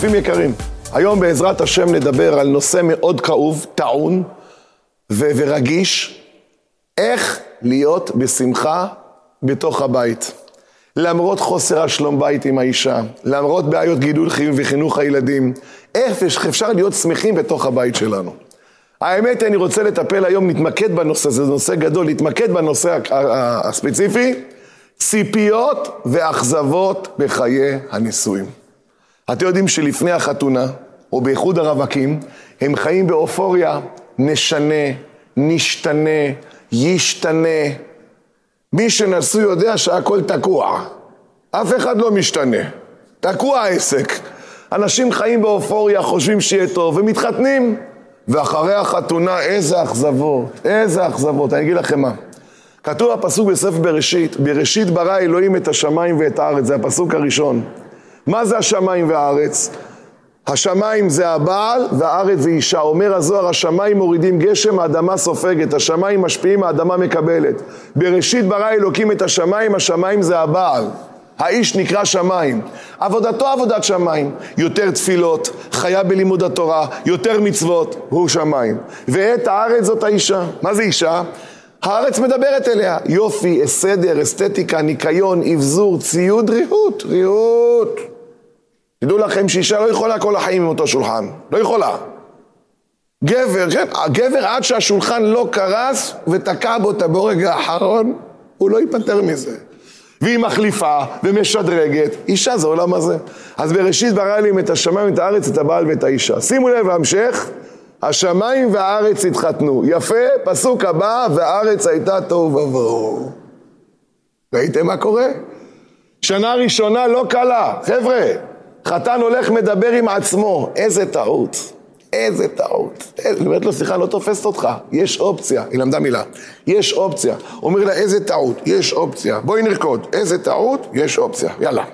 צופים יקרים, היום בעזרת השם נדבר על נושא מאוד כאוב, טעון ו- ורגיש, איך להיות בשמחה בתוך הבית. למרות חוסר השלום בית עם האישה, למרות בעיות גידול חיים וחינוך הילדים, איך אפשר להיות שמחים בתוך הבית שלנו. האמת, אני רוצה לטפל היום, נתמקד בנושא, זה נושא גדול, נתמקד בנושא הספציפי, ציפיות ואכזבות בחיי הנישואים. אתם יודעים שלפני החתונה, או באיחוד הרווקים, הם חיים באופוריה, נשנה, נשתנה, ישתנה. מי שנשוי יודע שהכל תקוע. אף אחד לא משתנה. תקוע העסק. אנשים חיים באופוריה, חושבים שיהיה טוב, ומתחתנים. ואחרי החתונה, איזה אכזבות, איזה אכזבות. אני אגיד לכם מה. כתוב הפסוק בספר בראשית, בראשית ברא אלוהים את השמיים ואת הארץ, זה הפסוק הראשון. מה זה השמיים והארץ? השמיים זה הבעל והארץ זה אישה. אומר הזוהר, השמיים מורידים גשם, האדמה סופגת, השמיים משפיעים, האדמה מקבלת. בראשית ברא אלוקים את השמיים, השמיים זה הבעל. האיש נקרא שמיים. עבודתו עבודת שמיים. יותר תפילות, חיה בלימוד התורה, יותר מצוות, הוא שמיים. ואת הארץ זאת האישה. מה זה אישה? הארץ מדברת אליה. יופי, סדר, אסתטיקה, ניקיון, אבזור, ציוד, ריהוט, ריהוט. תדעו לכם שאישה לא יכולה כל החיים עם אותו שולחן. לא יכולה. גבר, כן, הגבר עד שהשולחן לא קרס ותקע בו את הבורג האחרון, הוא לא ייפטר מזה. והיא מחליפה ומשדרגת, אישה זה עולם הזה. אז בראשית ברא לי את השמיים, את הארץ, את הבעל ואת האישה. שימו לב להמשך, השמיים והארץ התחתנו. יפה, פסוק הבא, והארץ הייתה תוהו ובוהו. ראיתם מה קורה? שנה ראשונה לא קלה. חבר'ה, חתן הולך מדבר עם עצמו, איזה טעות. איזה טעות. אני אומרת לו, סליחה, לא תופסת אותך, יש אופציה. היא למדה מילה. יש אופציה. אומר לה, איזה טעות? יש אופציה. בואי נרקוד. איזה טעות? יש אופציה. יאללה.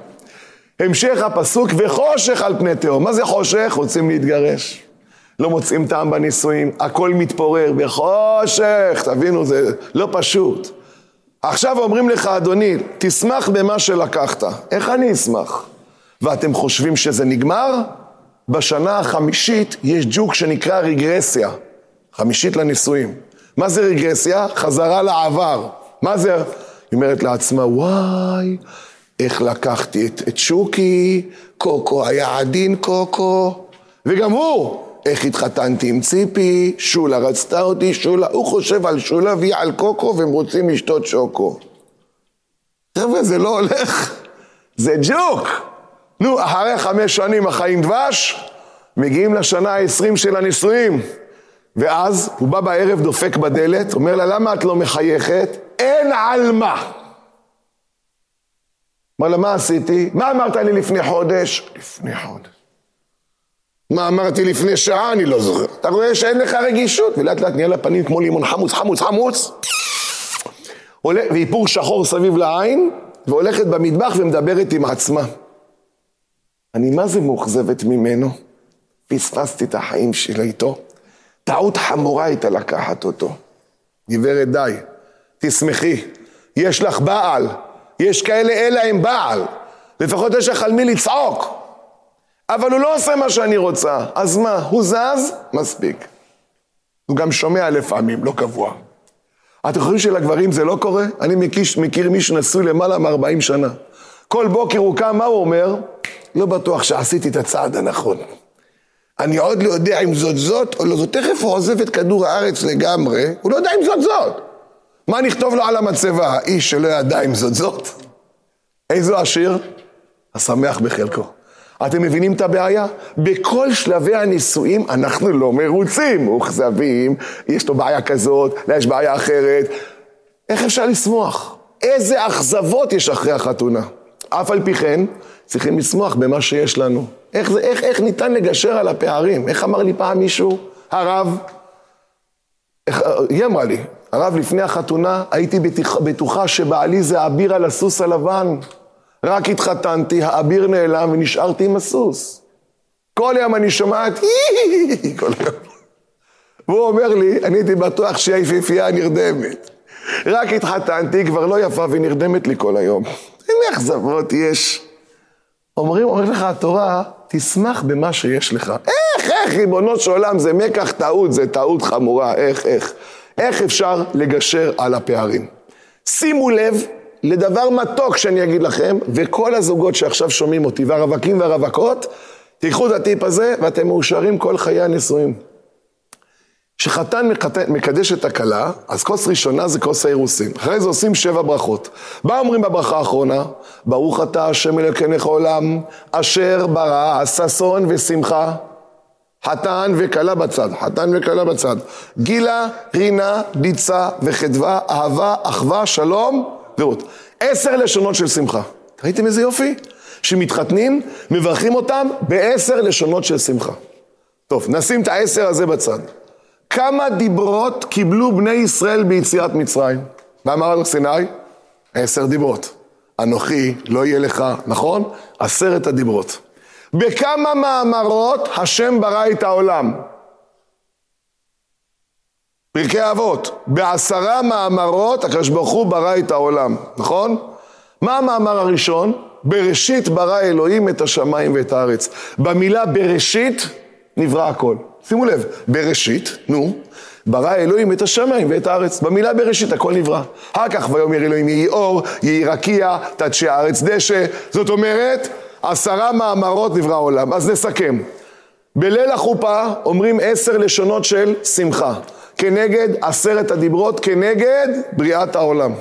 המשך הפסוק, וחושך על פני תהום. מה זה חושך? רוצים להתגרש. לא מוצאים טעם בנישואים, הכל מתפורר בחושך, תבינו, זה לא פשוט. עכשיו אומרים לך, אדוני, תשמח במה שלקחת. איך אני אשמח? ואתם חושבים שזה נגמר? בשנה החמישית יש ג'וק שנקרא רגרסיה. חמישית לנישואים. מה זה רגרסיה? חזרה לעבר. מה זה? היא אומרת לעצמה, וואי, איך לקחתי את, את שוקי, קוקו היה עדין קוקו, וגם הוא, איך התחתנתי עם ציפי, שולה רצתה אותי, שולה, הוא חושב על שולה והיא על קוקו והם רוצים לשתות שוקו. חבר'ה, זה לא הולך, זה ג'וק. נו, אחרי חמש שנים החיים דבש, מגיעים לשנה העשרים של הנישואים. ואז הוא בא בערב, דופק בדלת, אומר לה, למה את לא מחייכת? אין על מה. אמר לה, מה עשיתי? מה אמרת לי לפני חודש? לפני חודש. מה אמרתי לפני שעה? אני לא זוכר. אתה רואה שאין לך רגישות, ולאט לאט נהיה לה פנים כמו לימון חמוץ, חמוץ, חמוץ. ואיפור שחור סביב לעין, והולכת במטבח ומדברת עם עצמה. אני מה זה מאוכזבת ממנו? פספסתי את החיים שלי איתו. טעות חמורה הייתה לקחת אותו. גברת, די, תשמחי. יש לך בעל. יש כאלה, אין להם בעל. לפחות יש לך על מי לצעוק. אבל הוא לא עושה מה שאני רוצה. אז מה, הוא זז? מספיק. הוא גם שומע לפעמים, לא קבוע. אתם חושבים שלגברים זה לא קורה? אני מכיר, מכיר מישהו נשוי למעלה מ-40 שנה. כל בוקר הוא קם, מה הוא אומר? לא בטוח שעשיתי את הצעד הנכון. אני עוד לא יודע אם זאת זאת או לא זאת. תכף הוא עוזב את כדור הארץ לגמרי, הוא לא יודע אם זאת זאת. מה נכתוב לו על המצבה? האיש שלא ידע אם זאת זאת. איזו השיר? השמח בחלקו. אתם מבינים את הבעיה? בכל שלבי הנישואים אנחנו לא מרוצים, מאוכזבים, יש לו בעיה כזאת, יש בעיה אחרת. איך אפשר לשמוח? איזה אכזבות יש אחרי החתונה? אף על פי כן, צריכים לשמוח במה שיש לנו. איך, זה, איך, איך ניתן לגשר על הפערים? איך אמר לי פעם מישהו? הרב, איך, היא אמרה לי, הרב, לפני החתונה הייתי בטוח, בטוחה שבעלי זה אביר על הסוס הלבן. רק התחתנתי, האביר נעלם ונשארתי עם הסוס. כל יום אני שומעת, כל יום. והוא אומר לי, אני הייתי בטוח שהיא היפיפייה נרדמת. רק התחתנתי, כבר לא יפה ונרדמת לי כל היום. איזה אכזבות יש. אומרים, אומרים לך התורה, תשמח במה שיש לך. איך, איך, ריבונו של עולם, זה מקח טעות, זה טעות חמורה, איך, איך. איך אפשר לגשר על הפערים? שימו לב לדבר מתוק שאני אגיד לכם, וכל הזוגות שעכשיו שומעים אותי, והרווקים והרווקות, תיקחו את הטיפ הזה ואתם מאושרים כל חיי הנישואים. כשחתן מקדש את הכלה, אז כוס ראשונה זה כוס האירוסין. אחרי זה עושים שבע ברכות. מה אומרים בברכה האחרונה? ברוך אתה השם אלוקינו עולם, אשר ברא ששון ושמחה. חתן וכלה בצד, חתן וכלה בצד. גילה, רינה, דיצה וחדווה, אהבה, אחווה, שלום ורעות. עשר לשונות של שמחה. ראיתם איזה יופי? שמתחתנים, מברכים אותם בעשר לשונות של שמחה. טוב, נשים את העשר הזה בצד. כמה דיברות קיבלו בני ישראל ביציאת מצרים? מה אמר על סיני? עשר דיברות. אנוכי לא יהיה לך, נכון? עשרת הדיברות. בכמה מאמרות השם ברא את העולם? פרקי אבות, בעשרה מאמרות הקדוש ברוך הוא ברא את העולם, נכון? מה המאמר הראשון? בראשית ברא אלוהים את השמיים ואת הארץ. במילה בראשית נברא הכל. שימו לב, בראשית, נו, ברא אלוהים את השמיים ואת הארץ. במילה בראשית הכל נברא. אחר כך ויאמר אלוהים יהי אור, יהי רקיע, תדשי הארץ דשא. זאת אומרת, עשרה מאמרות נברא העולם. אז נסכם. בליל החופה אומרים עשר לשונות של שמחה. כנגד עשרת הדיברות, כנגד בריאת העולם.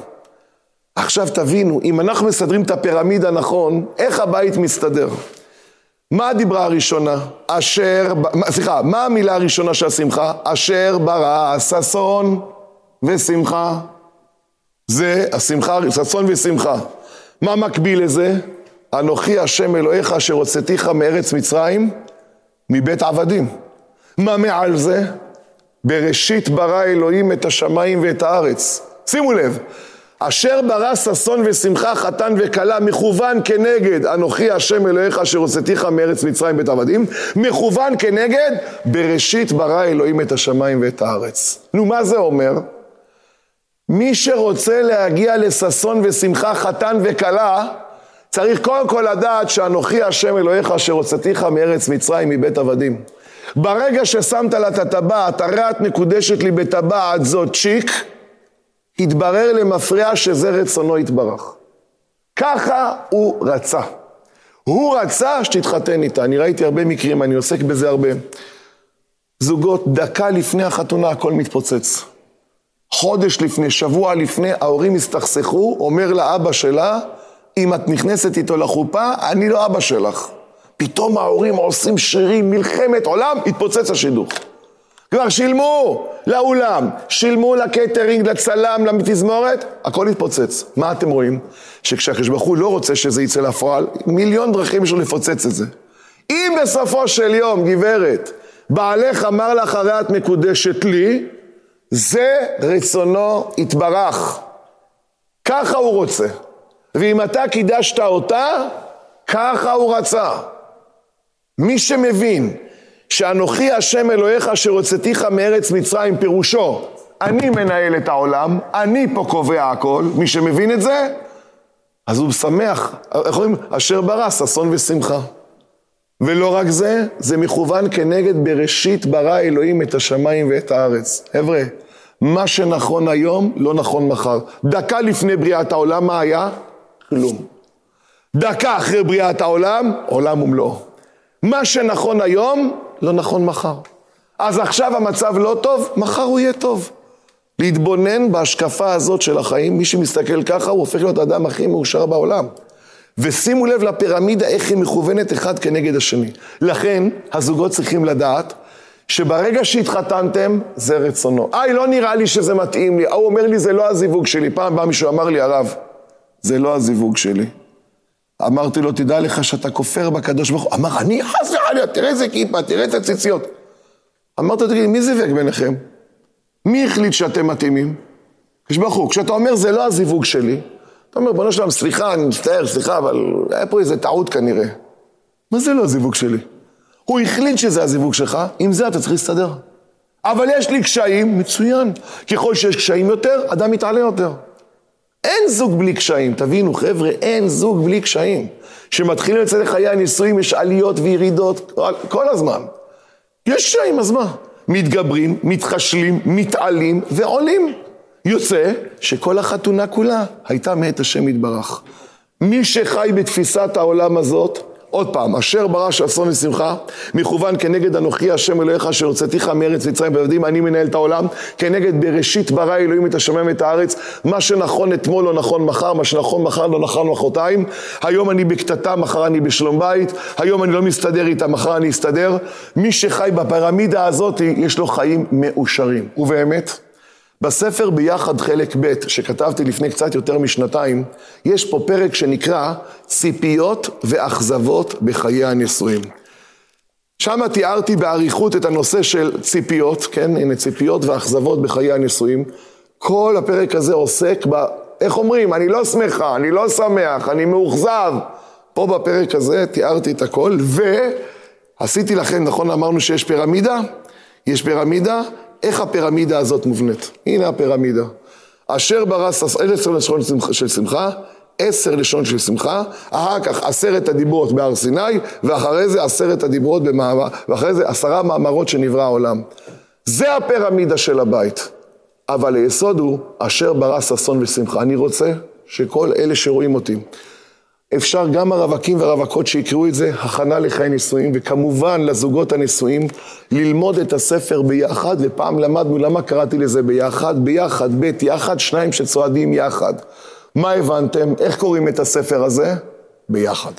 עכשיו תבינו, אם אנחנו מסדרים את הפירמידה נכון, איך הבית מסתדר? מה הדיברה הראשונה? אשר, סליחה, מה המילה הראשונה של השמחה? אשר ברא ששון ושמחה. זה השמחה, ששון ושמחה. מה מקביל לזה? אנוכי השם אלוהיך אשר הוצאתיך מארץ מצרים, מבית עבדים. מה מעל זה? בראשית ברא אלוהים את השמיים ואת הארץ. שימו לב, אשר ברא ששון ושמחה חתן וכלה מכוון כנגד אנוכי השם אלוהיך אשר הוצאתיך מארץ מצרים בית עבדים מכוון כנגד בראשית ברא אלוהים את השמיים ואת הארץ. נו מה זה אומר? מי שרוצה להגיע לששון ושמחה חתן וכלה צריך קודם כל לדעת שאנוכי השם אלוהיך אשר הוצאתיך מארץ מצרים מבית עבדים. ברגע ששמת לה את הטבעת, הרעת מקודשת לי בטבעת זאת צ'יק, התברר למפרע שזה רצונו יתברך. ככה הוא רצה. הוא רצה שתתחתן איתה. אני ראיתי הרבה מקרים, אני עוסק בזה הרבה. זוגות, דקה לפני החתונה הכל מתפוצץ. חודש לפני, שבוע לפני, ההורים הסתכסכו, אומר לאבא שלה, אם את נכנסת איתו לחופה, אני לא אבא שלך. פתאום ההורים עושים שרירים, מלחמת עולם, התפוצץ השידוך. כבר שילמו לאולם, שילמו לקייטרינג, לצלם, לתזמורת, הכל התפוצץ. מה אתם רואים? שכשהקדוש ברוך הוא לא רוצה שזה יצא לפועל, מיליון דרכים יש לו לפוצץ את זה. אם בסופו של יום, גברת, בעלך אמר לך הרי את מקודשת לי, זה רצונו יתברך. ככה הוא רוצה. ואם אתה קידשת אותה, ככה הוא רצה. מי שמבין שאנוכי השם אלוהיך אשר הוצאתיך מארץ מצרים, פירושו, אני מנהל את העולם, אני פה קובע הכל, מי שמבין את זה, אז הוא שמח, איך אומרים? אשר ברא, ששון ושמחה. ולא רק זה, זה מכוון כנגד בראשית ברא אלוהים את השמיים ואת הארץ. חבר'ה, מה שנכון היום, לא נכון מחר. דקה לפני בריאת העולם, מה היה? כלום. דקה אחרי בריאת העולם, עולם ומלואו. מה שנכון היום, לא נכון מחר. אז עכשיו המצב לא טוב, מחר הוא יהיה טוב. להתבונן בהשקפה הזאת של החיים, מי שמסתכל ככה, הוא הופך להיות האדם הכי מאושר בעולם. ושימו לב לפירמידה, איך היא מכוונת אחד כנגד השני. לכן, הזוגות צריכים לדעת שברגע שהתחתנתם, זה רצונו. איי, לא נראה לי שזה מתאים לי. הוא אומר לי, זה לא הזיווג שלי. פעם בא מישהו אמר לי, הרב, זה לא הזיווג שלי. אמרתי לו, תדע לך שאתה כופר בקדוש ברוך הוא. אמר, אני חס וחלילה, תראה איזה כיפה, תראה את הציציות. אמרתי לו, תגיד, מי זיווג ביניכם? מי החליט שאתם מתאימים? קדוש ברוך הוא, כשאתה אומר, זה לא הזיווג שלי, אתה אומר, בוא נשלם, סליחה, אני מצטער, סליחה, אבל היה פה איזה טעות כנראה. מה זה לא הזיווג שלי? הוא החליט שזה הזיווג שלך, עם זה אתה צריך להסתדר. אבל יש לי קשיים, מצוין. ככל שיש קשיים יותר, אדם מתעלה יותר. אין זוג בלי קשיים, תבינו חבר'ה, אין זוג בלי קשיים. כשמתחילים לצאת לחיי הנישואים יש עליות וירידות כל הזמן. יש קשיים, אז מה? מתגברים, מתחשלים, מתעלים ועולים. יוצא שכל החתונה כולה הייתה מאת השם יתברך. מי שחי בתפיסת העולם הזאת, עוד פעם, אשר ברא ששון ושמחה, מכוון כנגד אנוכי השם אלוהיך אשר הוצאתיך מארץ מצרים ועבדים, אני מנהל את העולם, כנגד בראשית ברא אלוהים את השמיים ואת הארץ, מה שנכון אתמול לא נכון מחר, מה שנכון מחר לא נכון מחרתיים, היום אני בקטטה, מחר אני בשלום בית, היום אני לא מסתדר איתה, מחר אני אסתדר. מי שחי בפירמידה הזאת, יש לו חיים מאושרים. ובאמת, בספר ביחד חלק ב', שכתבתי לפני קצת יותר משנתיים, יש פה פרק שנקרא ציפיות ואכזבות בחיי הנישואים. שם תיארתי באריכות את הנושא של ציפיות, כן, הנה ציפיות ואכזבות בחיי הנישואים. כל הפרק הזה עוסק ב... איך אומרים? אני לא שמחה, אני לא שמח, אני מאוכזב. פה בפרק הזה תיארתי את הכל, ועשיתי לכם, נכון אמרנו שיש פירמידה? יש פירמידה, איך הפירמידה הזאת מובנית? הנה הפירמידה. אשר ברא עשר לשון של שמחה, עשר לשון של שמחה, אחר כך עשרת הדיברות בהר סיני, ואחרי זה עשרת הדיברות במאמר, ואחרי זה עשרה מאמרות שנברא העולם. זה הפירמידה של הבית. אבל היסוד הוא אשר ברא ששון ושמחה. אני רוצה שכל אלה שרואים אותי, אפשר גם הרווקים והרווקות שיקראו את זה, הכנה לחיי נישואים, וכמובן לזוגות הנשואים, ללמוד את הספר ביחד, ופעם למדנו, למה קראתי לזה ביחד? ביחד, בית יחד, שניים שצועדים יחד. מה הבנתם? איך קוראים את הספר הזה? ביחד.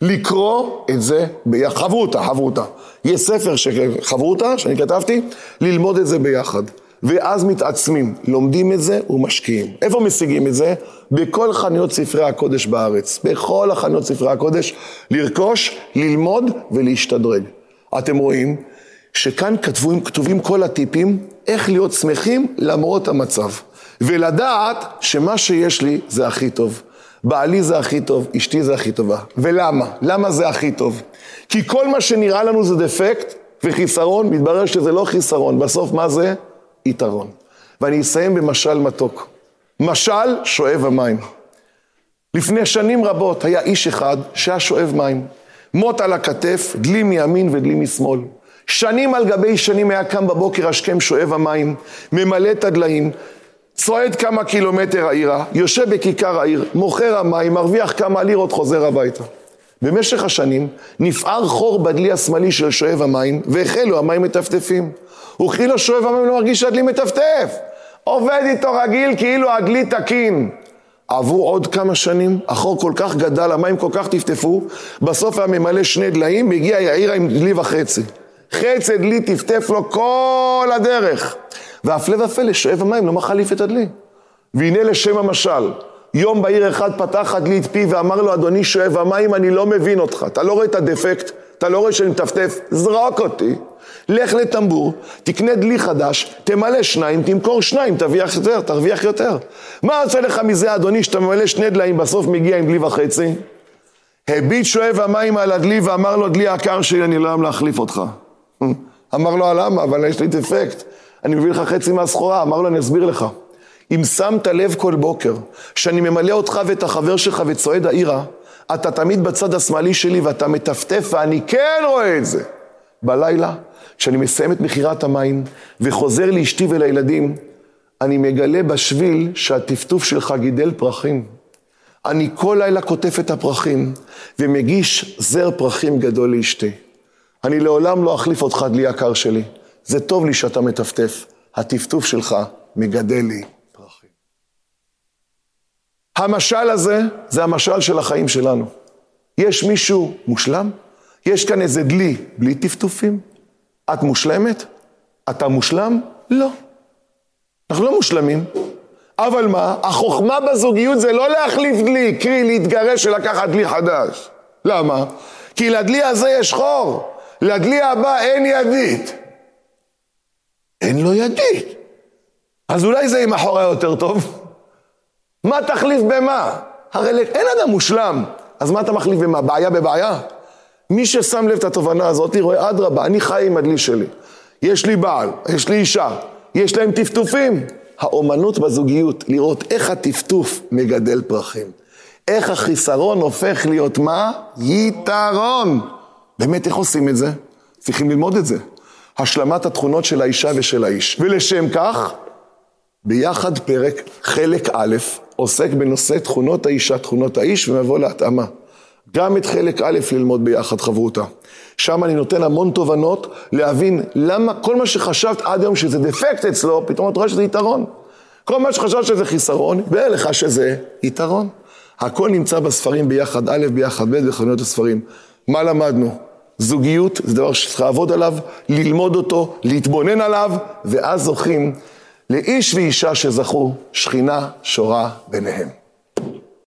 לקרוא את זה ביחד. חברותא, חברותא. יש ספר שחברותא, שאני כתבתי, ללמוד את זה ביחד. ואז מתעצמים, לומדים את זה ומשקיעים. איפה משיגים את זה? בכל חנויות ספרי הקודש בארץ. בכל החנויות ספרי הקודש, לרכוש, ללמוד ולהשתדרג. אתם רואים שכאן כתובים, כתובים כל הטיפים איך להיות שמחים למרות המצב. ולדעת שמה שיש לי זה הכי טוב. בעלי זה הכי טוב, אשתי זה הכי טובה. ולמה? למה זה הכי טוב? כי כל מה שנראה לנו זה דפקט וחיסרון, מתברר שזה לא חיסרון. בסוף מה זה? יתרון. ואני אסיים במשל מתוק. משל שואב המים. לפני שנים רבות היה איש אחד שהיה שואב מים. מוט על הכתף, דלי מימין ודלי משמאל. שנים על גבי שנים היה קם בבוקר השכם שואב המים, ממלא את הדליים, צועד כמה קילומטר העירה, יושב בכיכר העיר, מוכר המים, מרוויח כמה לירות, חוזר הביתה. במשך השנים נפער חור בדלי השמאלי של שואב המים, והחלו המים מטפטפים. וכאילו שואב המים לא מרגיש שהדלי מטפטף. עובד איתו רגיל כאילו הדלי תקין. עברו עוד כמה שנים, החור כל כך גדל, המים כל כך טפטפו, בסוף היה ממלא שני דליים, והגיע העירה עם דלי וחצי. חצי דלי טפטף לו כל הדרך. והפלא ופלא, שואב המים לא מחליף את הדלי. והנה לשם המשל, יום בהיר אחד פתח הדלי את פי ואמר לו, אדוני שואב המים, אני לא מבין אותך. אתה לא רואה את הדפקט, אתה לא רואה שאני מטפטף, זרוק אותי. לך לטמבור, תקנה דלי חדש, תמלא שניים, תמכור שניים, תרוויח יותר, תרוויח יותר. מה יוצא לך מזה, אדוני, שאתה ממלא שני דליים, בסוף מגיע עם דלי וחצי? הביט שואב המים על הדלי ואמר לו, דלי העקר שלי, אני לא אוהב להחליף אותך. אמר לו, למה? אבל יש לי דפקט. אני מביא לך חצי מהסחורה. אמר לו, אני אסביר לך. אם שמת לב כל בוקר, שאני ממלא אותך ואת החבר שלך וצועד העירה, אתה תמיד בצד השמאלי שלי ואתה מטפטף ואני כן רואה את זה. בלילה, כשאני מסיים את מכירת המים וחוזר לאשתי ולילדים, אני מגלה בשביל שהטפטוף שלך גידל פרחים. אני כל לילה קוטף את הפרחים ומגיש זר פרחים גדול לאשתי. אני לעולם לא אחליף אותך, דלי יקר שלי. זה טוב לי שאתה מטפטף. הטפטוף שלך מגדל לי. המשל הזה, זה המשל של החיים שלנו. יש מישהו מושלם? יש כאן איזה דלי בלי טפטופים? את מושלמת? אתה מושלם? לא. אנחנו לא מושלמים. אבל מה? החוכמה בזוגיות זה לא להחליף דלי, קרי להתגרש ולקחת דלי חדש. למה? כי לדלי הזה יש חור, לדלי הבא אין ידית. אין לו ידית. אז אולי זה עם החור היותר טוב? מה תחליף במה? הרי אין אדם מושלם, אז מה אתה מחליף במה? בעיה בבעיה? מי ששם לב את התובנה הזאת, רואה, אדרבה, אני חי עם הדלי שלי. יש לי בעל, יש לי אישה, יש להם טפטופים. האומנות בזוגיות, לראות איך הטפטוף מגדל פרחים. איך החיסרון הופך להיות מה? יתרון. באמת, איך עושים את זה? צריכים ללמוד את זה. השלמת התכונות של האישה ושל האיש. ולשם כך, ביחד פרק, חלק א', עוסק בנושא תכונות האישה, תכונות האיש, ונבוא להתאמה. גם את חלק א' ללמוד ביחד חברותה. שם אני נותן המון תובנות להבין למה כל מה שחשבת עד היום שזה דפקט אצלו, פתאום את רואה שזה יתרון. כל מה שחשבת שזה חיסרון, ואין לך שזה יתרון. הכל נמצא בספרים ביחד א', ביחד ב', בחנויות הספרים. מה למדנו? זוגיות זה דבר שצריך לעבוד עליו, ללמוד אותו, להתבונן עליו, ואז זוכים לאיש ואישה שזכו, שכינה שורה ביניהם.